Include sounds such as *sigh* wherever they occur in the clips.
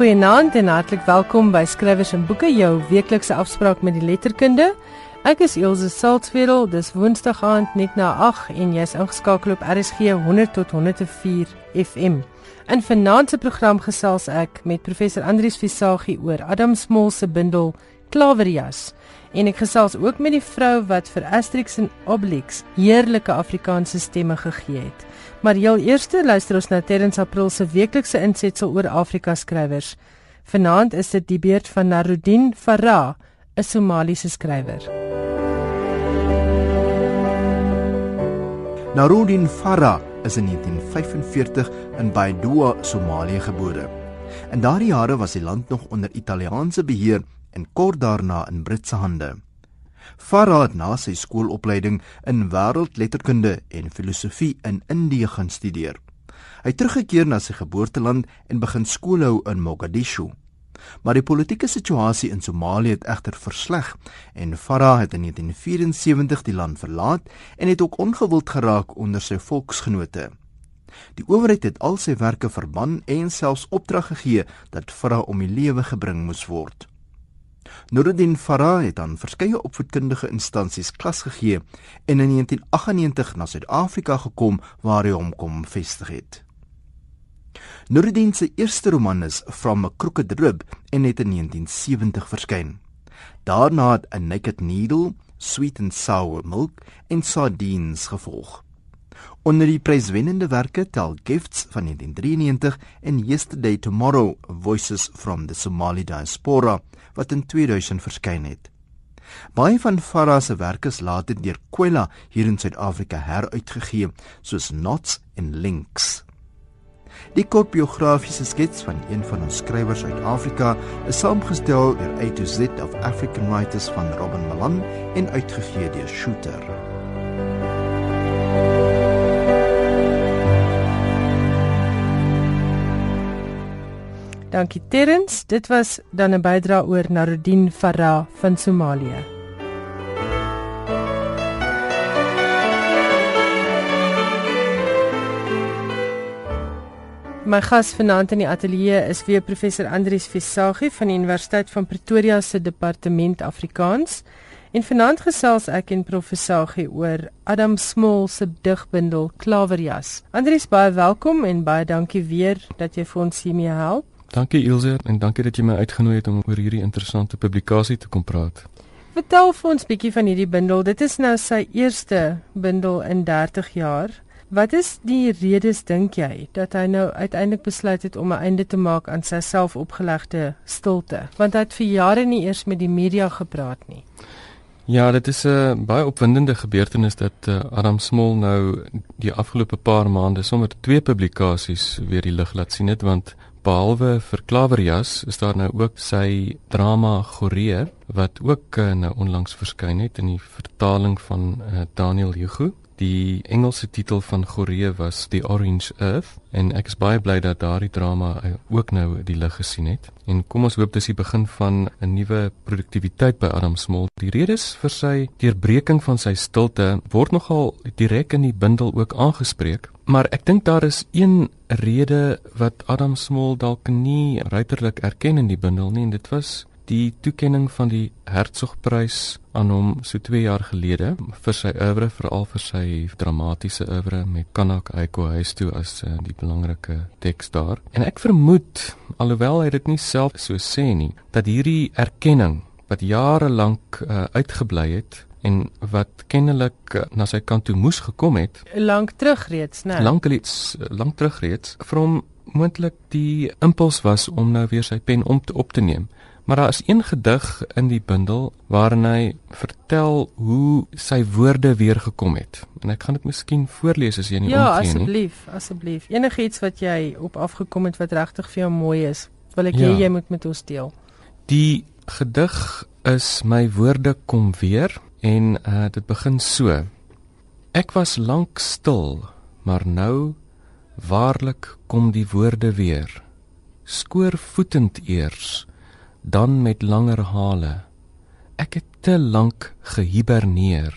Goeienaand en hartlik welkom by Skrywers en Boeke, jou weeklikse afspraak met die letterkunde. Ek is Elsje Saltzwedel. Dis Woensdag aand net na 8 en jy's ingeskakel op RSG 100 tot 104 FM. In vanaand se program gesels ek met professor Andrius Visagie oor Adam Smol se bundel Klaverjas. En ek gesels ook met die vrou wat vir Asterix en Obelix heerlike Afrikaanse stemme gegee het. Maar heel eerste luister ons na Terrence April se weeklikse insetsel oor Afrika skrywers. Vanaand is dit die beurt van Narudin Farah, 'n Somaliese skrywer. Narudin Farah is in 1945 in Baidoa, Somalië gebore. In daardie jare was die land nog onder Italiaanse beheer en kort daarna in Britse hande. Farah het na sy skoolopleiding in wêreldletterkunde en filosofie in Indië gaan studeer. Hy het teruggekeer na sy geboorteland en begin skool hou in Mogadishu. Maar die politieke situasie in Somalië het egter versleg en Farah het in 1974 die land verlaat en het ook ongewild geraak onder sy volksgenote. Die owerheid het al sy werke verban en selfs opdrag gegee dat Farah om die lewe gebring moes word. Nuruddin Farah het aan verskeie opvoedkundige instansies klas gegee en in 1998 na Suid-Afrika gekom waar hy hom kom vestig het. Nuruddin se eerste roman is From a Crooked Rib en het in 1970 verskyn. Daarna het A Naked Needle, Sweet and Sour Milk en Sardines gevolg. Onder die pryswennende werke tel Gifts van 1993 en Yesterday Tomorrow Voices from the Somali Diaspora wat in 2000 verskyn het. Baie van Farah se werke is later deur Kwela hier in Suid-Afrika heruitgegee, soos Knots en Links. Die kort biografiese skets van een van ons skrywers uit Afrika is saamgestel deur A to Z of African Writers van Robin Malan en uitgegee deur Shooter. Dankie Terrens. Dit was dan 'n bydra oor Narudin Farah van Somalië. My gas vanaand in die ateljee is weer professor Andrius Visagie van die Universiteit van Pretoria se departement Afrikaans. En vanaand gesels ek en professor oor Adam Small se digbundel Klaverjas. Andrius, baie welkom en baie dankie weer dat jy vir ons hiermee help. Dankie Ilse en dankie dat jy my uitgenooi het om oor hierdie interessante publikasie te kom praat. Vertel vir ons bietjie van hierdie bundel. Dit is nou sy eerste bundel in 30 jaar. Wat is die redes dink jy dat hy nou uiteindelik besluit het om 'n einde te maak aan sy selfopgelegde stilte? Want hy het vir jare nie eers met die media gepraat nie. Ja, dit is 'n baie opwindende gebeurtenis dat uh, Adam Smol nou die afgelope paar maande sommer twee publikasies weer die lig laat sien het want behalwe vir Klaverjas is daar nou ook sy drama Goree wat ook uh, nou onlangs verskyn het in die vertaling van uh, Daniel Hugo. Die Engelse titel van Goree was The Orange Earth en ek is baie bly dat daardie drama uh, ook nou die lig gesien het. En kom ons hoop dis die begin van 'n nuwe produktiwiteit by Adam Smol. Die redes vir sy deurbreking van sy stilte word nogal direk in die bundel ook aangespreek. Maar ek dink daar is een rede wat Adam Smol dalk nie ruiterlik erken in die bundel nie en dit was die toekenning van die Hertzogprys aan hom so 2 jaar gelede vir sy oeuvre veral vir sy dramatiese oeuvre met Kanak Aiko huis toe as uh, die belangrike teks daar. En ek vermoed alhoewel hy dit nie self so sê nie dat hierdie erkenning wat jare lank uh, uitgebly het en wat kennelik uh, na sy kant toe moes gekom het lank terug reeds nê lank reeds lank terug reeds hom moontlik die impuls was om nou weer sy pen om te op te neem. Maar daar is een gedig in die bundel waarin hy vertel hoe sy woorde weer gekom het. En ek gaan dit miskien voorlees as jy nie ja, omgee nie. ja asseblief asseblief. Enigiets wat jy op afgekom het wat regtig vir jou mooi is wil ek ja. hê jy moet met ons deel. Die gedig is my woorde kom weer En uh dit begin so. Ek was lank stil, maar nou waarlik kom die woorde weer. Skoorvoetend eers, dan met langer hale. Ek het te lank gehiberneer.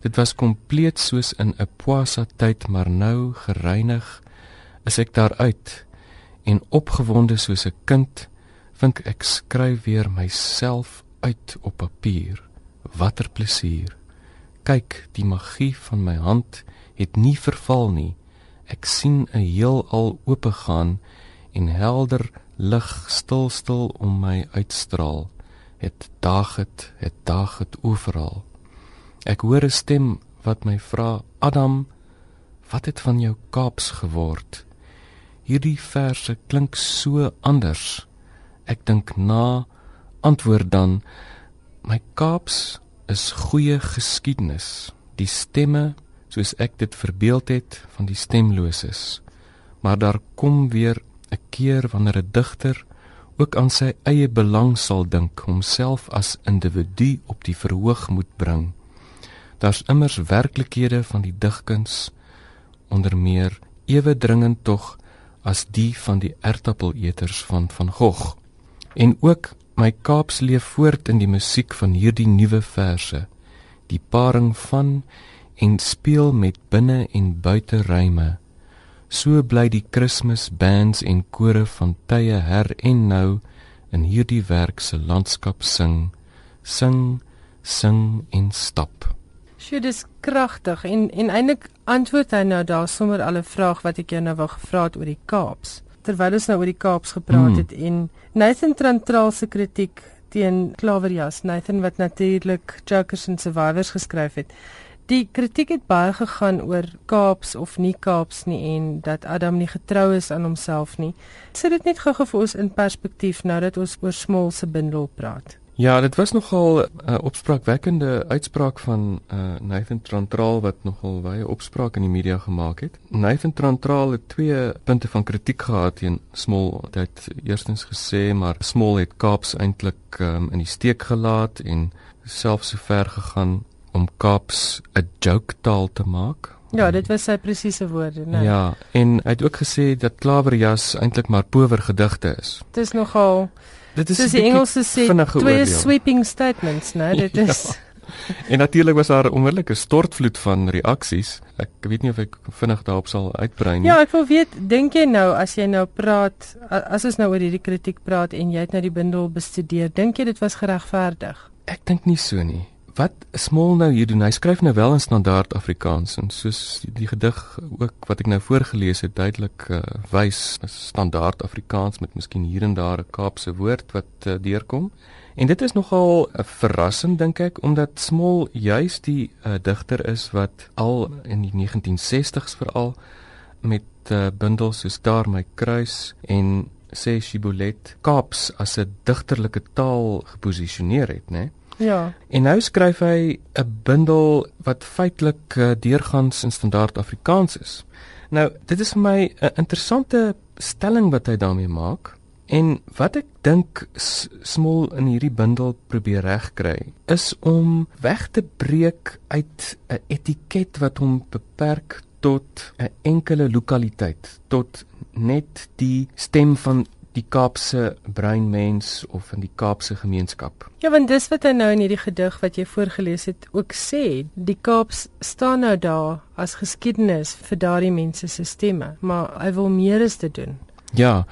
Dit was kompleet soos in 'n poisa tyd, maar nou gereinig is ek daaruit en opgewonde soos 'n kind vind ek skryf weer myself uit op papier. Watter plesier. Kyk, die magie van my hand het nie verval nie. Ek sien 'n heelal oopgaan en helder lig stil stil om my uitstraal. Het dag het, het dag het oral. Ek hoor 'n stem wat my vra: "Adam, wat het van jou Kaaps geword?" Hierdie verse klink so anders. Ek dink na, antwoord dan: "My Kaaps is goeie geskiedenis. Die stemme soos ek dit verbeeld het van die stemloses. Maar daar kom weer 'n keer wanneer 'n digter ook aan sy eie belang sal dink, homself as individu op die verhoog moet bring. Daar's immers werklikhede van die digkuns onder meer ewe dringend tog as die van die ertappeleters van van Gogh. En ook my Kaaps leef voort in die musiek van hierdie nuwe verse, die paring van en speel met binne en buite ryme. So bly die Kersfees bands en kore van tye her en nou in hierdie werk se landskap sing, sing, sing en stap. Sjoe, dis kragtig en en eintlik antwoord hy nou daar sommer al 'n vraag wat ek jou nou wou gevra het oor die Kaaps. Terwyl ons nou oor die Kaaps gepraat hmm. het en Nathan Trantraal se kritiek teen Klaverjas, Nathan wat natuurlik Jokers and Survivors geskryf het. Die kritiek het baie gegaan oor Kaaps of nie Kaaps nie en dat Adam nie getrou is aan homself nie. Sit dit net gou-gou vir ons in perspektief nou dat ons oor Smol se bindel praat. Ja, dit was nogal 'n uh, opspraakwekkende uitspraak van uh, Nathan Trantral wat nogal baie opspraak in die media gemaak het. Nathan Trantral het twee punte van kritiek gehad teen Smol. Hy het eerstens gesê maar Smol het Kaaps eintlik um, in die steek gelaat en selfs so ver gegaan om Kaaps 'n joke taal te maak. Ja, dit was sy presiese woorde, né? Ja, en hy het ook gesê dat Klaverjas eintlik maar power gedigte is. Dit is nogal Dit is die Engelse sê twee sweeping statements, né? *laughs* Dit is ja. En natuurlik was daar 'n onmiddellike stortvloed van reaksies. Ek weet nie of ek vinnig daarop sal uitbrei nie. Ja, ek wil weet, dink jy nou as jy nou praat, as ons nou oor hierdie kritiek praat en jy het nou die bundel bestudeer, dink jy dit was geregverdig? Ek dink nie so nie wat Smol nou hier doen, hy skryf nou wel in standaard Afrikaans en soos die gedig ook wat ek nou voorgeles het duidelik uh, wys standaard Afrikaans met miskien hier en daar 'n Kaapse woord wat uh, deurkom. En dit is nogal uh, verrassing dink ek omdat Smol juis die uh, digter is wat al in die 1960s veral met uh, bundels soos Daar my kruis en sê Shibolet Kaaps as 'n digterlike taal geposisioneer het, né? Nee? Ja. En nou skryf hy 'n bundel wat feitelik uh, deurgangs in standaard Afrikaans is. Nou, dit is vir my 'n interessante stelling wat hy daarmee maak. En wat ek dink smol in hierdie bundel probeer regkry is om weg te breek uit 'n etiket wat hom beperk tot 'n enkele lokaliteit, tot net die stem van die Kaapse breinmens of in die Kaapse gemeenskap. Ja, want dis wat hy nou in hierdie gedig wat jy voorgeles het ook sê, die Kaaps staan nou daar as geskiedenis vir daardie mense se stemme, maar hy wil meer as dit doen. Ja.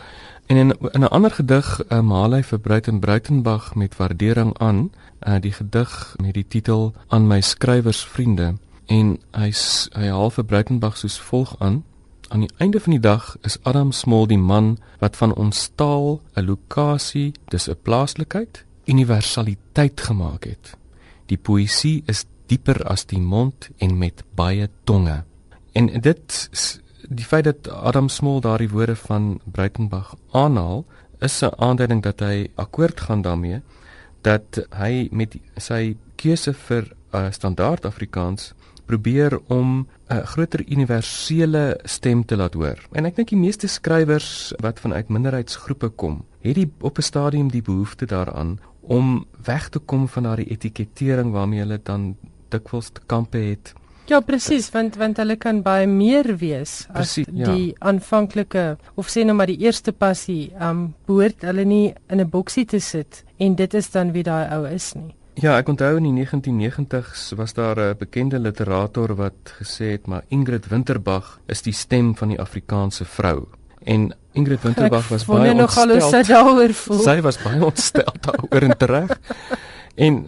En in in 'n ander gedig, uh, maal hy vir Bruiten Bruitenberg met waardering aan, uh, die gedig met die titel aan my skrywersvriende en hy hy haal vir Bruitenberg soos volg aan aan die einde van die dag is Adam Smol die man wat van ons taal 'n lokasie, dis 'n plaaslikheid, universaliteit gemaak het. Die poësie is dieper as die mond en met baie tonge. En dit die feit dat Adam Smol daardie woorde van Breitenberg aanhaal, is 'n aanduiding dat hy akkoord gaan daarmee dat hy met sy keuse vir uh, standaard Afrikaans probeer om 'n groter universele stem te laat hoor. En ek dink die meeste skrywers wat vanuit minderheidsgroepe kom, het die op 'n stadium die behoefte daaraan om weg te kom van daardie etikettering waarmee hulle dan dikwels te kampe het. Ja, presies, want want hulle kan baie meer wees as precies, ja. die aanvanklike of sê nou maar die eerste passie, um behoort hulle nie in 'n boksie te sit en dit is dan wie daai ou is nie. Ja, ek onthou in die 1990s was daar 'n bekende literator wat gesê het maar Ingrid Winterbag is die stem van die Afrikaanse vrou. En Ingrid Winterbach was baie ontstel. Sy was baie ontstel daaroor en reg. En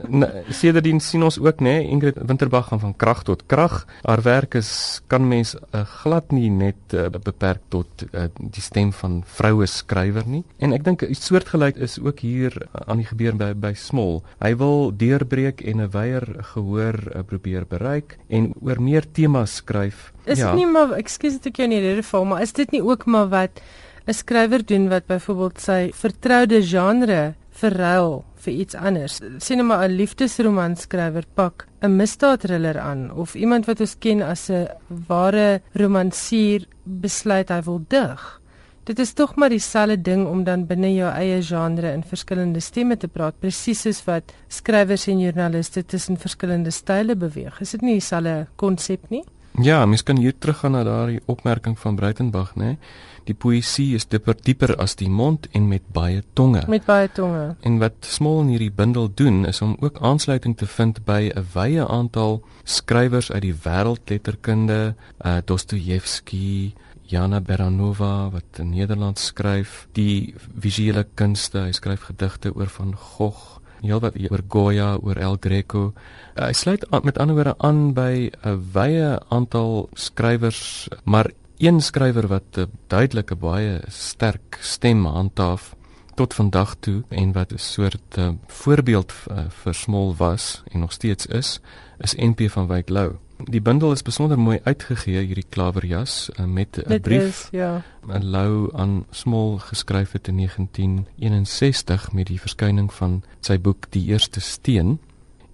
sedertdien sien ons ook nê nee, Ingrid Winterbach gaan van krag tot krag. Haar werk is kan mens uh, glad nie net uh, beperk tot uh, die stem van vroue skrywer nie. En ek dink iets soortgelyk is ook hier aan die gebeur by by Smol. Hy wil deurbreek en 'n wyeer gehoor uh, probeer bereik en oor meer temas skryf. Is ja. nie maar ekskuus dit ek jou nie rede val, maar is dit nie ook maar wat 'n skrywer doen wat byvoorbeeld sy vertroude genre verruil vir iets anders. Sien nou maar 'n liefdesroman skrywer pak 'n misdaadthriller aan of iemand wat ons ken as 'n ware romansier besluit hy wil dig. Dit is tog maar dieselfde ding om dan binne jou eie genre in verskillende stemme te praat, presies soos wat skrywers en joernaliste tussen verskillende style beweeg. Is dit nie dieselfde konsep nie? Ja, mens kan hier teruggaan na daardie opmerking van Breitenberg, né? Nee? Die poësie is dieper dieper as die mond en met baie tonge. Met baie tonge. En wat Smol in hierdie bundel doen is om ook aansluiting te vind by 'n wye aantal skrywers uit die wêreldletterkunde, uh Dostojewski, Jana Beranova wat in Nederland skryf, die visuele kunste, hy skryf gedigte oor van Gogh, heelwat oor Goya, oor El Greco. Uh, hy sluit aan, met ander woorde aan by 'n wye aantal skrywers, maar een skrywer wat 'n duidelike baie sterk stem handhaaf tot vandag toe en wat 'n soort uh, voorbeeld uh, vir Smol was en nog steeds is, is NP van Wyk Lou. Die bundel is besonder mooi uitgegee hierdie klaverjas uh, met 'n brief ja 'n Lou aan Smol geskryf het in 1961 met die verskyning van sy boek Die Eerste Steen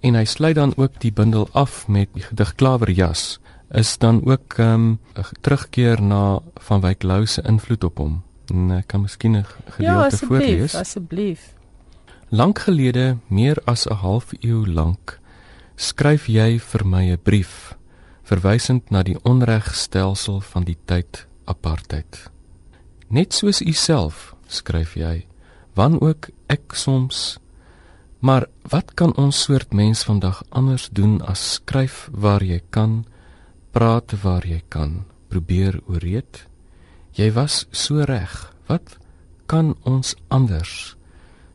en hy sluit dan ook die bundel af met die gedig Klaverjas is dan ook 'n um, terugkeer na van Wyk Lou se invloed op hom. En ek kan miskien 'n gedeelte ja, voorlees. Ja, asseblief. Lank gelede, meer as 'n half eeu lank, skryf jy vir my 'n brief verwysend na die onregstelsel van die tyd apartheid. Net soos u self, skryf jy, wan ook ek soms Maar wat kan ons soort mens vandag anders doen as skryf waar jy kan praat waar jy kan, probeer ooreed. Jy was so reg. Wat kan ons anders?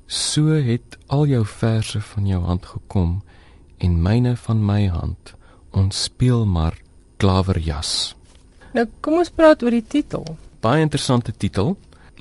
So het al jou verse van jou hand gekom en myne van my hand. Ons speel maar klaverjas. Nou kom ons praat oor die titel. Baie interessante titel.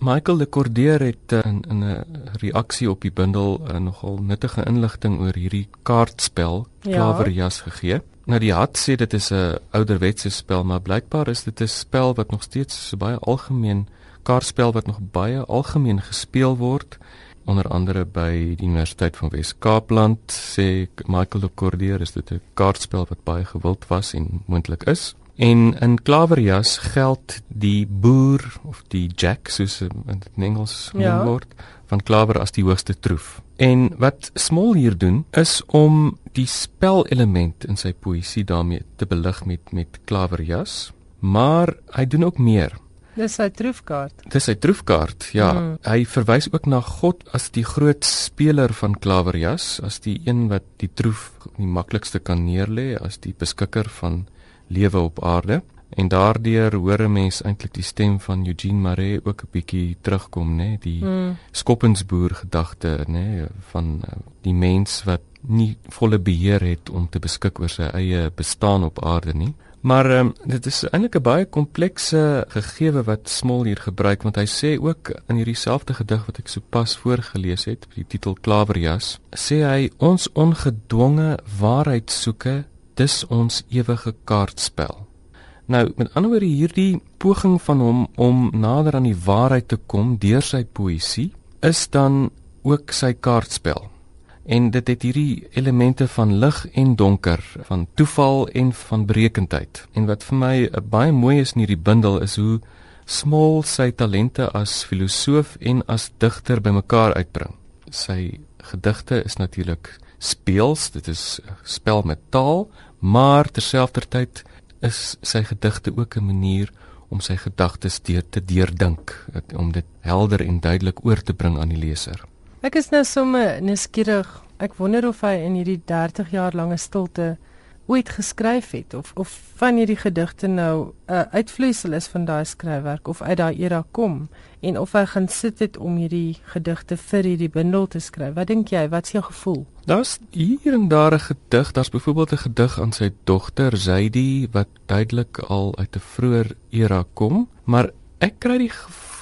Michael de Cordier het eh, in 'n reaksie op die bundel eh, nogal nuttige inligting oor hierdie kaartspel klaverjas ja. gegee. Nou die hat sê dit is 'n ouderwetse spel, maar blykbaar is dit 'n spel wat nog steeds so baie algemeen kaartspel wat nog baie algemeen gespeel word onder andere by die Universiteit van Wes-Kaapland sê Michael de Cordier is dit 'n kaartspel wat baie gewild was en moontlik is. En in klaverjas geld die boer of die jack soos in Engels genoem ja. word van klaver as die hoogste troef. En wat Smol hier doen is om die spelelement in sy poësie daarmee te belig met met klaverjas, maar hy doen ook meer. Dis sy troefkaart. Dis sy troefkaart. Ja, mm. hy verwys ook na God as die groot speler van klaverjas, as die een wat die troef die maklikste kan neerlê, as die beskikker van lewe op aarde. En daardeur hoor 'n mens eintlik die stem van Eugene Maree ook 'n bietjie terugkom, né, die mm. skoppensboer gedagte, né, van uh, die mens wat nie volle beheer het om te beskik oor sy eie bestaan op aarde nie. Maar um, dit is eintlik 'n baie komplekse gegewe wat Smol hier gebruik want hy sê ook in hierdie selfde gedig wat ek sopas voorgeles het, die titel Klaverjas, sê hy ons ongedwonge waarheid soeke, dis ons ewige kaartspel. Nou, met ander woorde hierdie poging van hom om nader aan die waarheid te kom deur sy poësie is dan ook sy kaartspel. En dit het hierdie elemente van lig en donker, van toeval en van berekendheid. En wat vir my uh, baie mooi is in hierdie bundel is hoe Smol sy talente as filosoof en as digter bymekaar uitbring. Sy gedigte is natuurlik speels, dit is spel met taal, maar terselfdertyd is sy gedigte ook 'n manier om sy gedagtes deur te deurdink, om dit helder en duidelik oor te bring aan die leser. Ek is nou sommer nuuskierig. Ek wonder of hy in hierdie 30 jaar lange stilte ooit geskryf het of of van hierdie gedigte nou 'n uh, uitvloeisel is van daai skryfwerk of uit daai era kom en of hy gaan sit het om hierdie gedigte vir hierdie bundel te skryf. Wat dink jy? Wat's jou gevoel? Daar's hier en daar 'n gedig, daar's byvoorbeeld 'n gedig aan sy dogter Zaidi wat duidelik al uit 'n vroeër era kom, maar ek kry die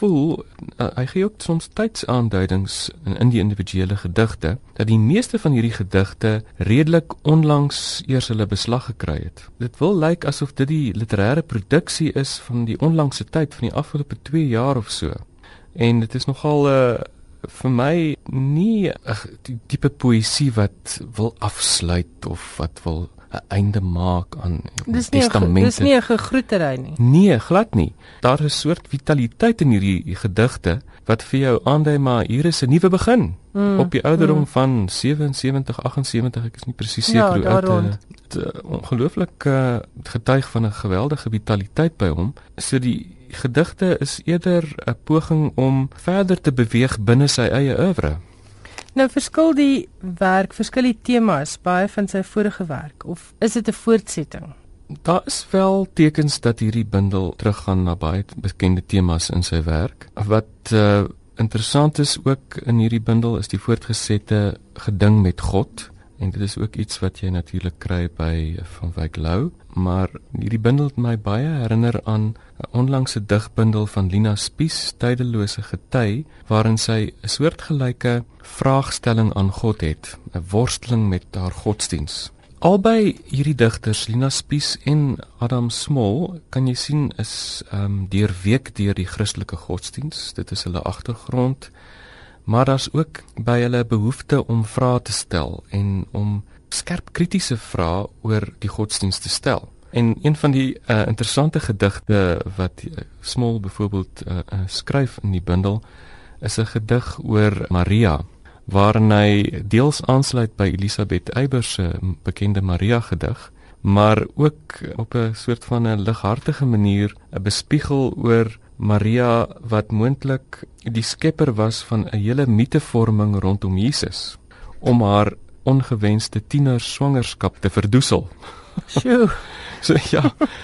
gevoel uh, hy gee ook soms tydsaanduidings in, in die individuele gedigte dat die meeste van hierdie gedigte redelik onlangs eers hulle beslag gekry het. Dit wil lyk asof dit die literêre produksie is van die onlangse tyd van die afgelope 2 jaar of so. En dit is nogal 'n uh, eh, vir my nie 'n tipe poësie wat wil afsluit of wat wil 'n einde maak aan dis testamente. Dis nie 'n gegroetery nie. Nee, glad nie. Daar is 'n soort vitaliteit in hierdie gedigte wat vir jou aandui maar hier is 'n nuwe begin mm, op die ouderdom mm. van 77, 78, ek is nie presies seker ja, hoe oud dit uh, ongelooflik uh, getuig van 'n geweldige vitaliteit by hom. So die gedigte is eerder 'n poging om verder te beweeg binne sy eie oeuvre. Nou verskil die werk, verskil die temas baie van sy vorige werk of is dit 'n voortsetting? Daar is wel tekens dat hierdie bundel teruggaan na baie bekende temas in sy werk. Wat uh, interessant is ook in hierdie bundel is die voortgesette geding met God en dit is ook iets wat jy natuurlik kry by van Wyk Lou, maar hierdie bundel het my baie herinner aan 'n onlangse digbundel van Lina Spies, Tydelose gety, waarin sy 'n soortgelyke vraagstelling aan God het, 'n worsteling met haar godsdiens. Albei hierdie digters, Lina Spies en Adam Small, kan jy sien is ehm um, deurweek deur die Christelike godsdiens. Dit is hulle agtergrond. Maar daar's ook by hulle behoefte om vrae te stel en om skerp kritiese vrae oor die godsdiens te stel. En een van die uh, interessante gedigte wat uh, Smol byvoorbeeld uh, uh, skryf in die bundel is 'n gedig oor Maria waarin hy deels aansluit by Elisabeth Eybers se bekende Maria gedig maar ook op 'n soort van 'n lighartige manier 'n bespiegel oor Maria wat moontlik die skepper was van 'n hele mitevorming rondom Jesus om haar ongewenste tiener swangerskap te verdoesel. Sjoe. *laughs* so ja,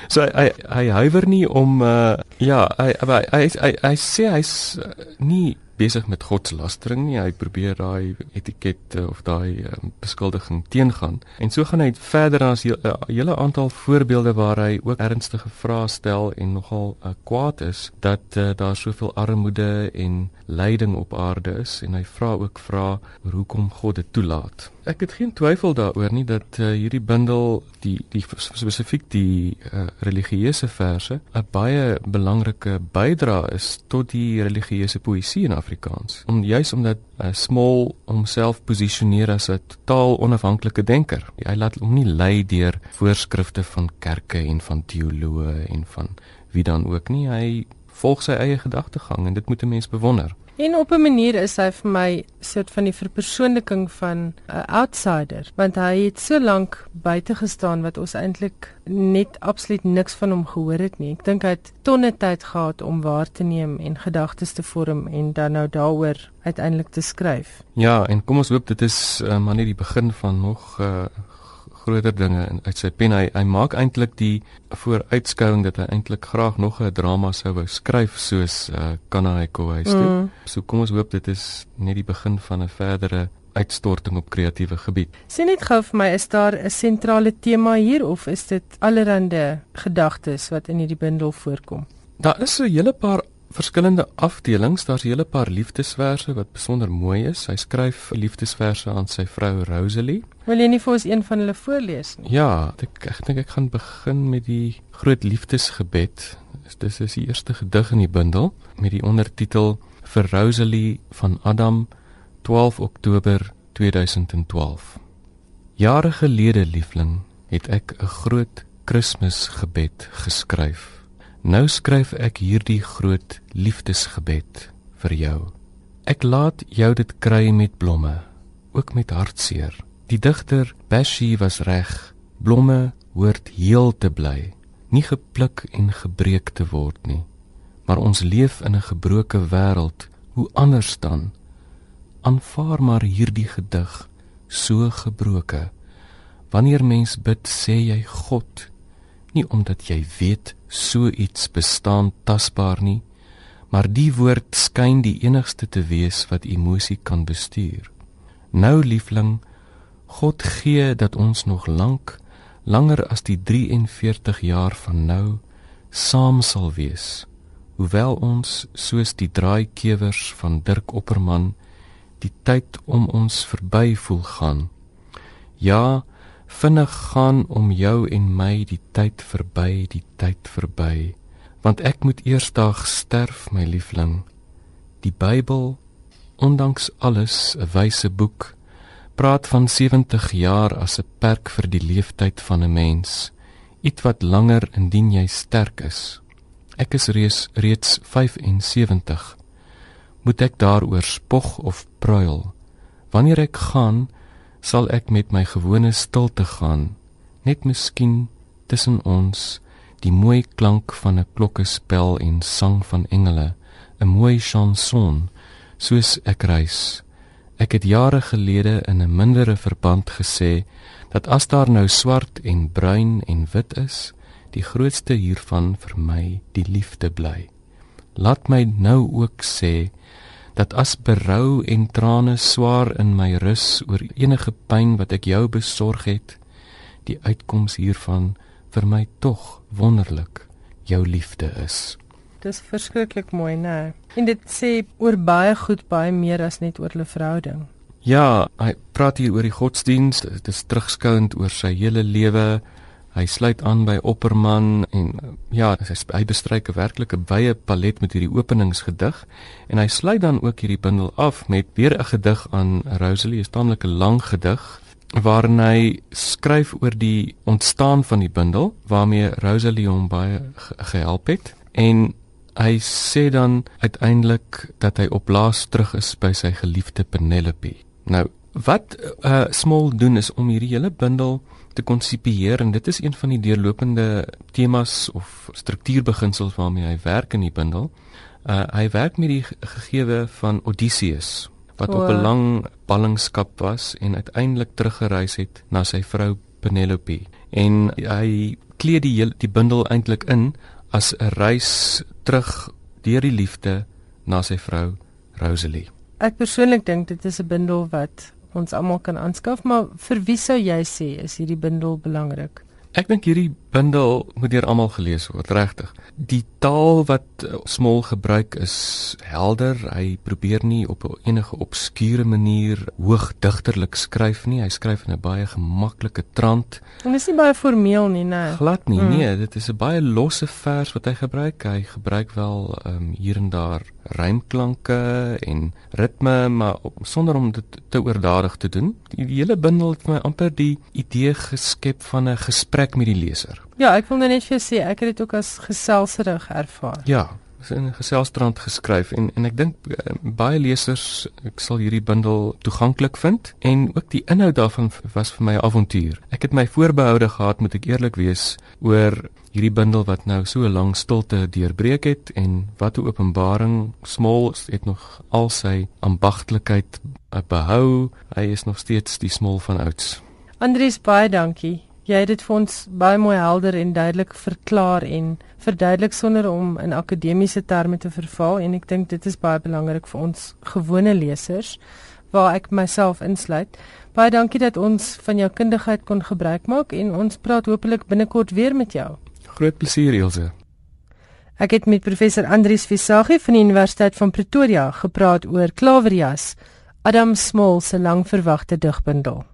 so hy hy huiwer nie om uh ja, hy hy hy, hy, hy sê hy's uh, nie besig met godslastering nie. Hy probeer daai etiket of daai um, beskuldiging teengaan. En so gaan hy verder as 'n uh, hele aantal voorbeelde waar hy ook ernstige vrae stel en nogal uh, kwaad is dat uh, daar soveel armoede en lyding op aarde is en hy vra ook vra hoekom God dit toelaat ek het geen twyfel daaroor nie dat uh, hierdie bundel die die spesifiek die uh, religieuse verse 'n baie belangrike bydrae is tot die religieuse poësie in Afrikaans. Om juis omdat uh, small homself posisioneer as 'n totaal onafhanklike denker. Hy laat hom nie lei deur voorskrifte van kerke en van teoloë en van wie dan ook nie. Hy volg sy eie gedagtegang en dit moet 'n mens bewonder. En op 'n manier is hy vir my soort van die verpersoonliking van 'n outsider, want hy het so lank buite gestaan wat ons eintlik net absoluut niks van hom gehoor het nie. Ek dink hy het tonne tyd gehad om waar te neem en gedagtes te vorm en dan nou daaroor uiteindelik te skryf. Ja, en kom ons hoop dit is uh, maar net die begin van nog uh, groter dinge uit sy pen. Hy hy maak eintlik die vooruitskouing dat hy eintlik graag nog 'n drama sou wou skryf soos uh, Kanaiko huis toe. Mm. So kom ons hoop dit is net die begin van 'n verdere uitstorting op kreatiewe gebied. Sien net gou vir my, is daar 'n sentrale tema hier of is dit allerlei gedagtes wat in hierdie bundel voorkom? Daar is so 'n hele paar verskillende afdelings. Daar's 'n hele paar liefdesverse wat besonder mooi is. Hy skryf liefdesverse aan sy vrou Rosalie. Wil jy nie vir ons een van hulle voorlees nie? Ja, ek ek dink ek gaan begin met die groot liefdesgebed. Dis is die eerste gedig in die bundel met die ondertitel vir Rosalie van Adam 12 Oktober 2012. Jare gelede, liefling, het ek 'n groot Kersgebed geskryf. Nou skryf ek hierdie groot liefdesgebed vir jou. Ek laat jou dit kry met blomme, ook met hartseer. Die digter Bashi was reg. Blomme hoort heel te bly, nie gepluk en gebreek te word nie. Maar ons leef in 'n gebroke wêreld. Hoe anders dan? Aanvaar maar hierdie gedig so gebroke. Wanneer mens bid, sê jy God, nie omdat jy weet so iets bestaan tasbaar nie, maar die woord skyn die enigste te wees wat emosie kan bestuur. Nou liefling, God gee dat ons nog lank, langer as die 43 jaar van nou saam sal wees. Hoewel ons soos die draaikewers van Dirk Opperman die tyd om ons verby voel gaan. Ja, vinnig gaan om jou en my die tyd verby, die tyd verby. Want ek moet eersdag sterf, my liefling. Die Bybel, ondanks alles 'n wyse boek, praat van 70 jaar as 'n perk vir die leeftyd van 'n mens, iets wat langer indien jy sterk is. Ek is reeds reeds 75. Moet ek daaroor spog of pruil? Wanneer ek gaan, sal ek met my gewone stilte gaan, net miskien tussen ons die mooi klank van 'n klokkespel en sang van engele, 'n mooi chanson soos ek reis. Ek het jare gelede in 'n mindere verband gesê dat as daar nou swart en bruin en wit is, die grootste hiervan vir my die liefde bly. Laat my nou ook sê dat as berou en trane swaar in my rus oor enige pyn wat ek jou besorg het, die uitkoms hiervan vir my tog wonderlik jou liefde is. Dis verskriklik mooi, né? En dit sê oor baie goed baie meer as net oor 'n verhouding. Ja, hy praat hier oor die godsdiens, dit is terugskouend oor sy hele lewe, Hy sluit aan by Opperman en ja, hy, bestryk 'n werklike wye palet met hierdie openingsgedig en hy sluit dan ook hierdie bundel af met weer 'n gedig aan Rosalie, 'n taamlike lang gedig waarin hy skryf oor die ontstaan van die bundel waarmee Rosalie hom baie gehelp het en hy sê dan uiteindelik dat hy op laas terug is by sy geliefde Penelope. Nou, wat uh, Small doen is om hierdie hele bundel te konsipieer en dit is een van die deurlopende temas of struktuurbeginsels waarmee hy werk in die bundel. Uh hy werk met die gegewe van Odysseus wat oh. op 'n lang ballingskap was en uiteindelik teruggereis het na sy vrou Penelope. En hy kleed die hele die bundel eintlik in as 'n reis terug deur die liefde na sy vrou Rosalie. Ek persoonlik dink dit is 'n bundel wat ons almal kan aanskaf, maar vir wie sou jy sê is hierdie bundel belangrik? Ek dink hierdie bundel moet deur almal gelees word, regtig. Die taal wat eh, Smol gebruik is helder. Hy probeer nie op enige obskure manier hoogdigterlik skryf nie. Hy skryf in 'n baie gemaklike trant. En is nie baie formeel nie, né? Glad nie. Mm. Nee, dit is 'n baie losse vers wat hy gebruik. Hy gebruik wel ehm um, hier en daar rymklanke en ritme, maar sonder om dit te oordadig te doen. Die, die hele bundel het my amper die idee geskep van 'n gesprek met die leser. Ja, ek wil net vir jou sê ek het dit ook as geselserig ervaar. Ja, is in geselstrand geskryf en en ek dink uh, baie lesers ek sal hierdie bundel toeganklik vind en ook die inhoud daarvan was vir my 'n avontuur. Ek het my voorbehoude gehad moet ek eerlik wees oor hierdie bundel wat nou so 'n lang stilte deurbreek het en wat 'n openbaring smol het nog al sy ambagtelikheid eh, behou. Hy is nog steeds die smol van ouds. Andries baie dankie. Jy het dit vir ons baie mooi helder en duidelik verklaar en verduidelik sonder om in akademiese terme te verval en ek dink dit is baie belangrik vir ons gewone lesers waar ek myself insluit. Baie dankie dat ons van jou kundigheid kon gebruik maak en ons praat hopelik binnekort weer met jou. Groot plesier Elsje. Ek het met professor Andrius Visagie van die Universiteit van Pretoria gepraat oor Klaverjas, Adam Small se langverwagte digbundel.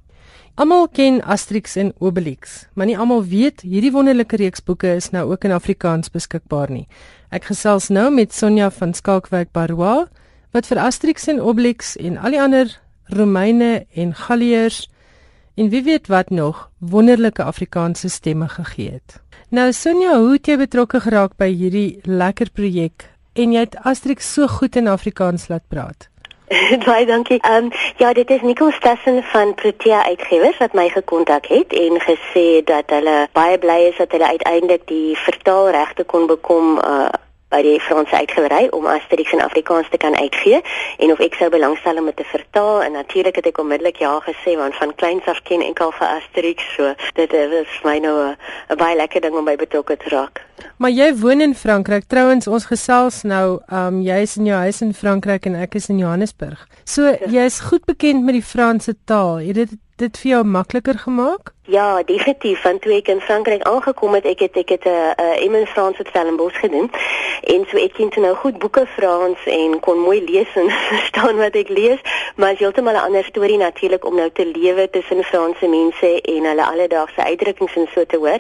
Almal ken Asterix en Obelix, maar nie almal weet hierdie wonderlike reeks boeke is nou ook in Afrikaans beskikbaar nie. Ek gesels nou met Sonja van Skalkwyk Barrois wat vir Asterix en Obelix en al die ander Romeine en Galliërs en wie weet wat nog wonderlike Afrikaanse stemme gegee het. Nou Sonja, hoe het jy betrokke geraak by hierdie lekker projek en jy het Asterix so goed in Afrikaans laat praat? *laughs* Baie dankie. Ehm um, ja, dit is Nicole Stassen van Protea Uitgewers wat my gekontak het en gesê dat hulle baie bly is dat hulle uiteindelik die vertaalregte kon bekom uh by die Franse uitgewery om Asterix in Afrikaans te kan uitgee en of ek sou belangstel om dit te vertaal en natuurlik het ek onmiddellik ja gesê want van kleins af ken ek al vir Asterix so dit is my nou 'n baie lekker ding om by betrokke te raak. Maar jy woon in Frankryk. Trouwens ons gesels nou, um jy is in jou huis in Frankryk en ek is in Johannesburg. So ja. jy is goed bekend met die Franse taal. Het dit dit vir jou makliker gemaak? Ja, definitief. Want toe ek in Frankryk aangekom het, ek het ek het 'n uh, uh, Emmen Frans op Stellenbosch gedoen. En so ek ken toe nou goed boeke Frans en kon mooi lees en *laughs* verstaan wat ek lees, maar is heeltemal 'n ander storie natuurlik om nou te lewe tussen Franse mense en hulle alledaagse uitdrukkings en so te hoor.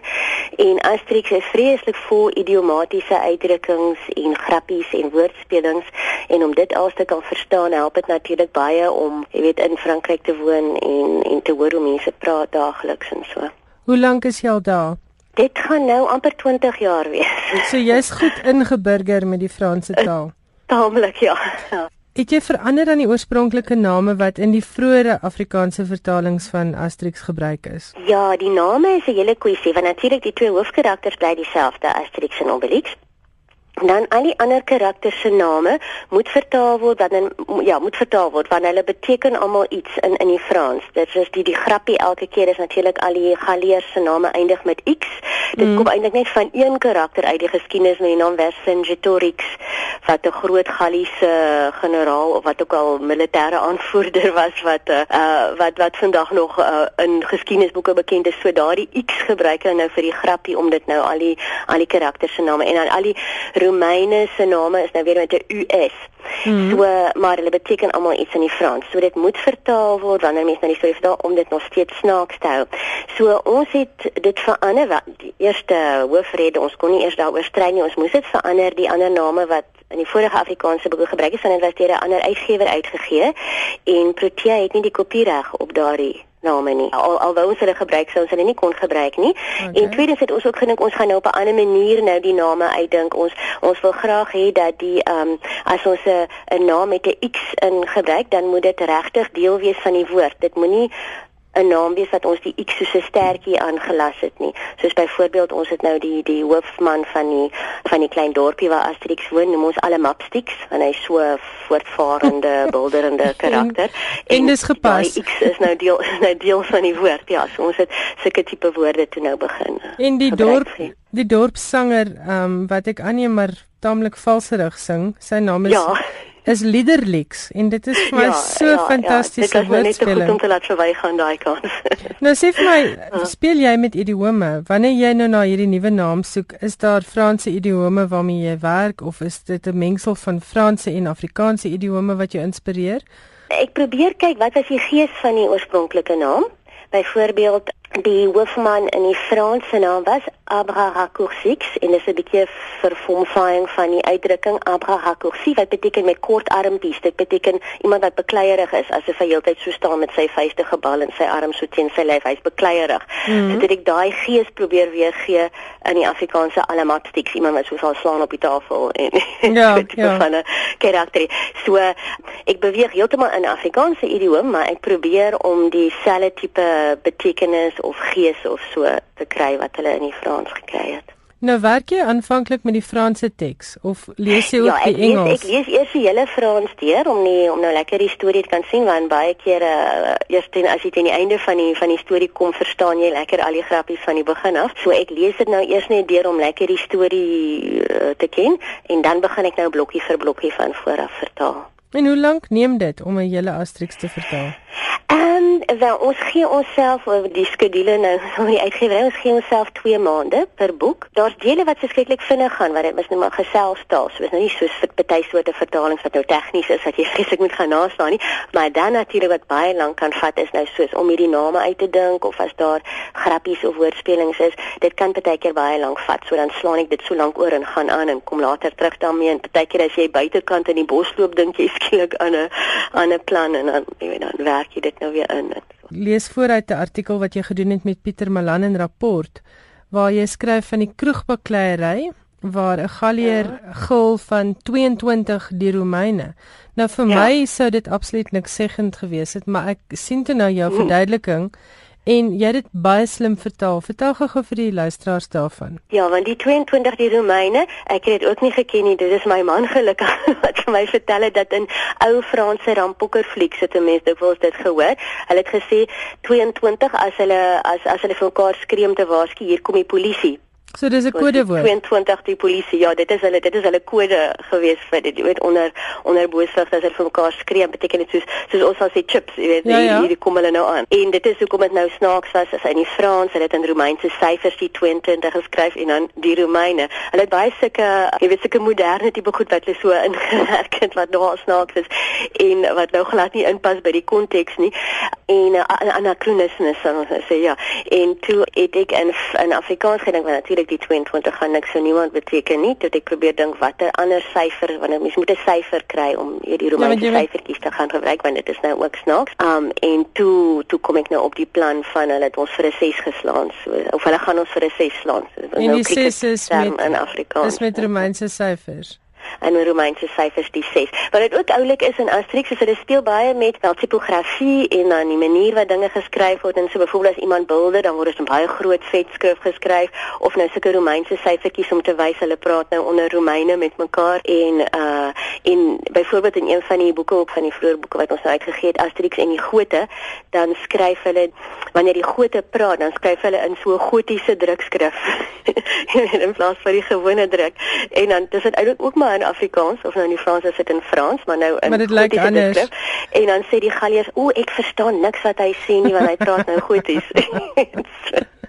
En Asterix is vreeslik vol idiomatiese uitdrukkings en grappies en woordspelings en om dit alles te kan verstaan, help dit natuurlik baie om, jy weet, in Frankryk te woon en en te hoor hoe mense praat daagliks en so. Hoe lank is jy al daar? Dit gaan nou amper 20 jaar wees. So jy's goed ingeburger met die Franse taal. *laughs* Taamlik ja. ja. Het jy verander aan die oorspronklike name wat in die vroeëre Afrikaanse vertalings van Asterix gebruik is? Ja, die name is 'n hele kwessie want natuurlik die twee hoofkarakters bly dieselfde, Asterix en Obelix dan al die ander karakters se name moet vertaal word dan in, ja moet vertaal word want hulle beteken almal iets in in die Frans. Dit is die die grappie elke keer is natuurlik al die Galliërs se name eindig met x. Dit mm. kom eintlik net van een karakter uit die geskiedenis met die naam Vercingetorix wat 'n groot Galliese generaal of wat ook al militêre aanvoerder *laughs* was wat uh, wat wat vandag nog uh, in geskiedenisboeke bekend is. So daardie x gebruik hulle nou vir die grappie om dit nou al die al die karakters se name en dan al die Romeine se name is nou weer met 'n US. Mm. So maar hulle beteken almal iets in die Frans. So dit moet vertaal word wanneer mense na die storie vertaal om dit nog steeds snaaks te hou. So ons het dit verander wat die eerste hoofrede ons kon nie eers daaroor strei nie. Ons moes dit verander die ander name wat in die vorige Afrikaanse boeke gebruik is van dit was deur 'n ander uitgewer uitgegee en Protea het nie die kopiereg op daardie name nie. Al alwou ons hulle gebruik sou ons hulle nie kon gebruik nie. Okay. En tweedens het ons ook gedink ons gaan nou op 'n ander manier nou die name uitdink. Ons ons wil graag hê dat die ehm um, as ons 'n 'n naam met 'n X in gebruik, dan moet dit regtig deel wees van die woord. Dit moenie 'n naam wees wat ons die X soos 'n stertjie aangelas het nie. Soos byvoorbeeld ons het nou die die hoofman van die van die klein dorpie waar Asterix woon, noem ons alle Mapsticks en hy so voortvarende, *laughs* bulderende karakter. en, en dis gepas. Die X is nou deel nou deel van die woord. Ja, so ons het sulke tipe woorde toe nou begin. In die dorp het. die dorpssanger ehm um, wat ek aanneem maar taamlik valserig sing, sy naam is ja is Liederlix en dit is vir my ja, so ja, fantastiese ja, woordspeling. Dit is net goed om te laat verwygaan daai kans. *laughs* nou sê vir my, ja. speel jy met idiome? Wanneer jy nou na hierdie nuwe naam soek, is daar Franse idiome waarmee jy werk of is dit 'n mengsel van Franse en Afrikaanse idiome wat jou inspireer? Ek probeer kyk wat was die gees van die oorspronklike naam. Byvoorbeeld die hoofman in die Franse naam was Abrahacoursix en dit is 'n bietjie vervorming van die uitdrukking Abrahacoursix wat beteken met kort armpies. Dit beteken iemand wat bekleierig is asof hy heeltyd so staan met sy vuiste gebal en sy arms so teen sy lyf. Hy's bekleierig. Mm -hmm. So dit ek daai gees probeer weergee in die Afrikaanse alamatstiks iemand wat so sal slaan op die tafel en *laughs* ja, ja. van 'n karakter. So ek beweeg heeltemal in Afrikaanse idiom, maar ek probeer om dieselfde tipe betekenis of gees of so te kry wat hulle in die Frans gekry het. Nou werk jy aanvanklik met die Franse teks of lees jy ook ja, die Engels? Ja, ek lees eers die hele Frans deur om nie om nou lekker die storie te kan sien want baie kere uh, eers teen as jy teen die einde van die van die storie kom, verstaan jy lekker al die grappies van die begin af. So ek lees dit nou eers net deur om lekker die storie uh, te ken en dan begin ek nou blokkie vir blokkie van vooraf vertaal. En hoe lank neem dit om 'n hele Asterix te vertaal? Ehm um, wel ons gee onsself oor die skedule nou *laughs* van die uitgewer ons gee onsself 2 maande per boek. Daar's dele wat verskriklik vinnig gaan wat dit mis net maar geselstaal, so is nou nie so vir party soorte vertalings wat nou tegnies is wat jy *laughs* vreeslik moet gaan naslaan nie, maar dan natuurlik wat baie lank kan vat is nou soos om hierdie name uit te dink of as daar grappies of woordspelings is, dit kan baie keer baie lank vat. So dan slaan ek dit so lank oor en gaan aan en kom later terug daarmee en baie keer as jy buitekant in die bos loop dink jy *laughs* skielik aan 'n aan 'n plan en dan jy weet dan werk jy dit nou weer in. Lees vooruit 'n artikel wat jy gedoen het met Pieter Malan in rapport waar jy skryf van die kroegbakleierery waar 'n galleer ja. gul van 22 die Romeine. Nou vir ja. my sou dit absoluut niks seggend gewees het, maar ek sien toe nou jou verduideliking En jy het dit baie slim vertaal. Vertel gou vir die luisteraars daarvan. Ja, want die 22 die Romeine, ek het dit ook nie geken nie. Dit is my man gelukkig *laughs* wat vir my vertel het dat in ou Franse rampokkerflieks het mense dikwels dit gehoor. Hulle het gesê 22 as hulle as as hulle vir mekaar skree om te waarsku hier kom die polisie. So dis 'n kodewoord. 22 die polisie. Ja, dit is hulle dit is hulle kode gewees vir dit. Jy weet onder onder boosvlug as hulle vir mekaar skree, beteken dit soos soos ons sal sê chips, jy weet, ja, ja. hier kom hulle nou aan. En dit is hoekom dit nou snaaks was as in die Frans, hulle het in Romeinse syfers die 22 geskryf en dan die Romeine. Hulle het baie sulke jy weet sulke moderne tipe goed wat hulle so *laughs* ingewerk het wat nou snaaks is en wat nou glad nie inpas by die konteks nie. En 'n uh, anakronisme sal ons sê ja. En toe het ek in in Afrikaans gedink want natuurlik die 22 gaan niks vir niemand beteken nie. Toe ek probeer dink watter ander syfer wanneer mens moet 'n syfer kry om hierdie ja, Romeinse ja, syfertjies te gaan gebruik want dit is nou ook snaaks. Um en toe toe kom ek nou op die plan van hulle het ons vir 'n 6 geslaan. So of hulle gaan ons vir 'n 6 slaan. So, en nou die 6 is met in Afrikaans. Dis met Romeinse syfers die Romeinse syfers die 6. Wat dit ook oulik is in Asterix is hulle speel baie met wel tipografie en dan die manier wat dinge geskryf word. En so byvoorbeeld as iemand bilde dan word dit in baie groot vetskrif geskryf of nou sulke Romeinse syfertjies om te wys hulle praat nou onder Romeine met mekaar. En uh en byvoorbeeld in een van die boeke ook van die vroeë boeke wat ons nou uitgegee het Asterix en die Gote dan skryf hulle wanneer die Gote praat dan skryf hulle in so gotiese drukskrif. *laughs* In plaas van die gewone druk. En dan dis dit eintlik ook maar in Afrikaans of nou in die Frans is dit in Frans, maar nou in Maar dit lyk anders. En dan sê die Galliërs, "O, ek verstaan niks wat hy sê nie want hy praat nou goeties." *laughs*